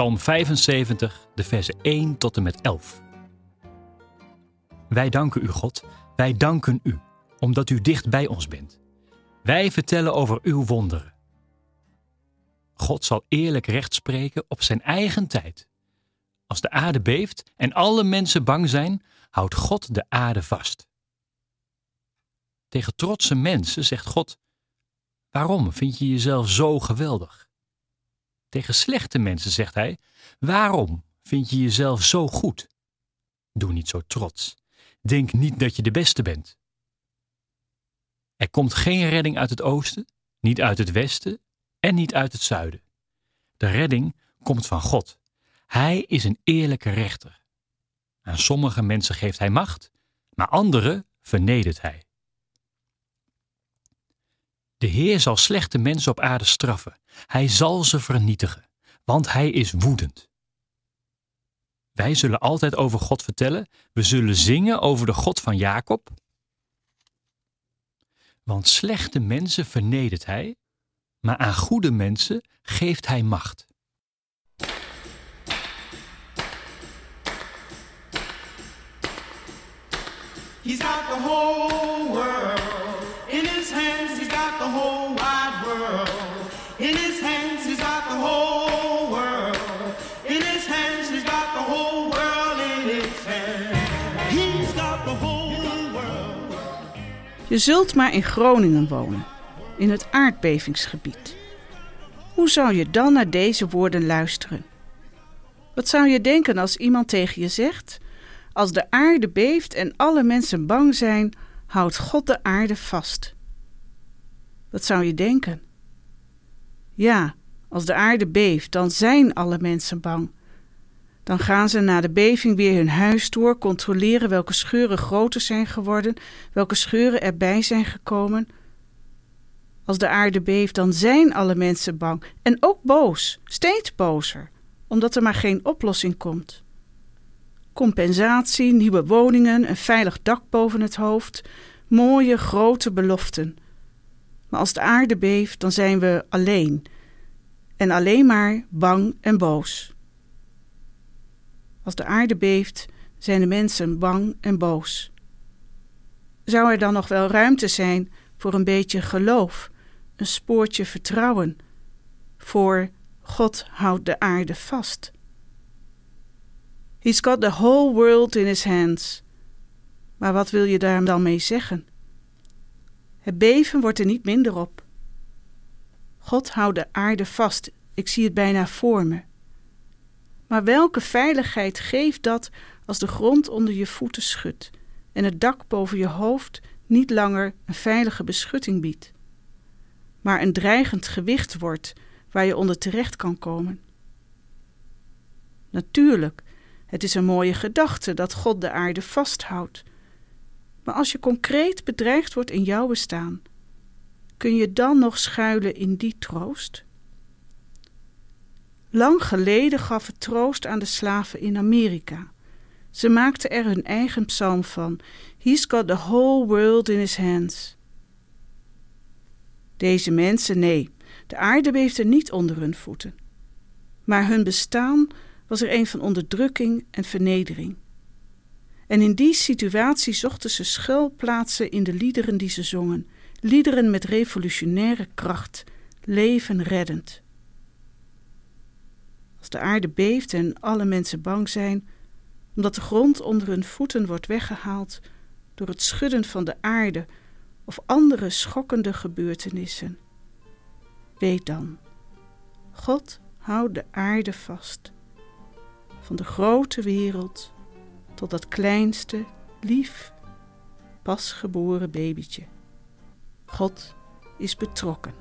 Psalm 75, de versen 1 tot en met 11. Wij danken u, God. Wij danken u, omdat u dicht bij ons bent. Wij vertellen over uw wonderen. God zal eerlijk recht spreken op zijn eigen tijd. Als de aarde beeft en alle mensen bang zijn, houdt God de aarde vast. Tegen trotse mensen zegt God: Waarom vind je jezelf zo geweldig? Tegen slechte mensen zegt hij: Waarom vind je jezelf zo goed? Doe niet zo trots. Denk niet dat je de beste bent. Er komt geen redding uit het oosten, niet uit het westen en niet uit het zuiden. De redding komt van God. Hij is een eerlijke rechter. Aan sommige mensen geeft hij macht, maar anderen vernedert hij. De Heer zal slechte mensen op aarde straffen. Hij zal ze vernietigen, want hij is woedend. Wij zullen altijd over God vertellen. We zullen zingen over de God van Jacob. Want slechte mensen vernedert hij, maar aan goede mensen geeft hij macht. He's got the whole world Je zult maar in Groningen wonen, in het aardbevingsgebied. Hoe zou je dan naar deze woorden luisteren? Wat zou je denken als iemand tegen je zegt: Als de aarde beeft en alle mensen bang zijn, houdt God de aarde vast? Wat zou je denken? Ja, als de aarde beeft, dan zijn alle mensen bang. Dan gaan ze na de beving weer hun huis door, controleren welke scheuren groter zijn geworden, welke scheuren erbij zijn gekomen. Als de aarde beeft, dan zijn alle mensen bang en ook boos, steeds bozer, omdat er maar geen oplossing komt. Compensatie, nieuwe woningen, een veilig dak boven het hoofd, mooie grote beloften. Maar als de aarde beeft, dan zijn we alleen en alleen maar bang en boos. Als de aarde beeft, zijn de mensen bang en boos. Zou er dan nog wel ruimte zijn voor een beetje geloof, een spoortje vertrouwen, voor God houdt de aarde vast? He's got the whole world in his hands. Maar wat wil je daar dan mee zeggen? Het beven wordt er niet minder op. God houdt de aarde vast. Ik zie het bijna voor me. Maar welke veiligheid geeft dat als de grond onder je voeten schudt en het dak boven je hoofd niet langer een veilige beschutting biedt, maar een dreigend gewicht wordt waar je onder terecht kan komen? Natuurlijk, het is een mooie gedachte dat God de aarde vasthoudt. Maar als je concreet bedreigd wordt in jouw bestaan, kun je dan nog schuilen in die troost? Lang geleden gaf het troost aan de slaven in Amerika. Ze maakten er hun eigen psalm van: He's got the whole world in his hands. Deze mensen, nee, de aarde beeft er niet onder hun voeten. Maar hun bestaan was er een van onderdrukking en vernedering. En in die situatie zochten ze schuilplaatsen in de liederen die ze zongen, liederen met revolutionaire kracht, leven reddend. Als de aarde beeft en alle mensen bang zijn, omdat de grond onder hun voeten wordt weggehaald door het schudden van de aarde of andere schokkende gebeurtenissen. Weet dan, God houdt de aarde vast. Van de grote wereld tot dat kleinste, lief, pasgeboren babytje. God is betrokken.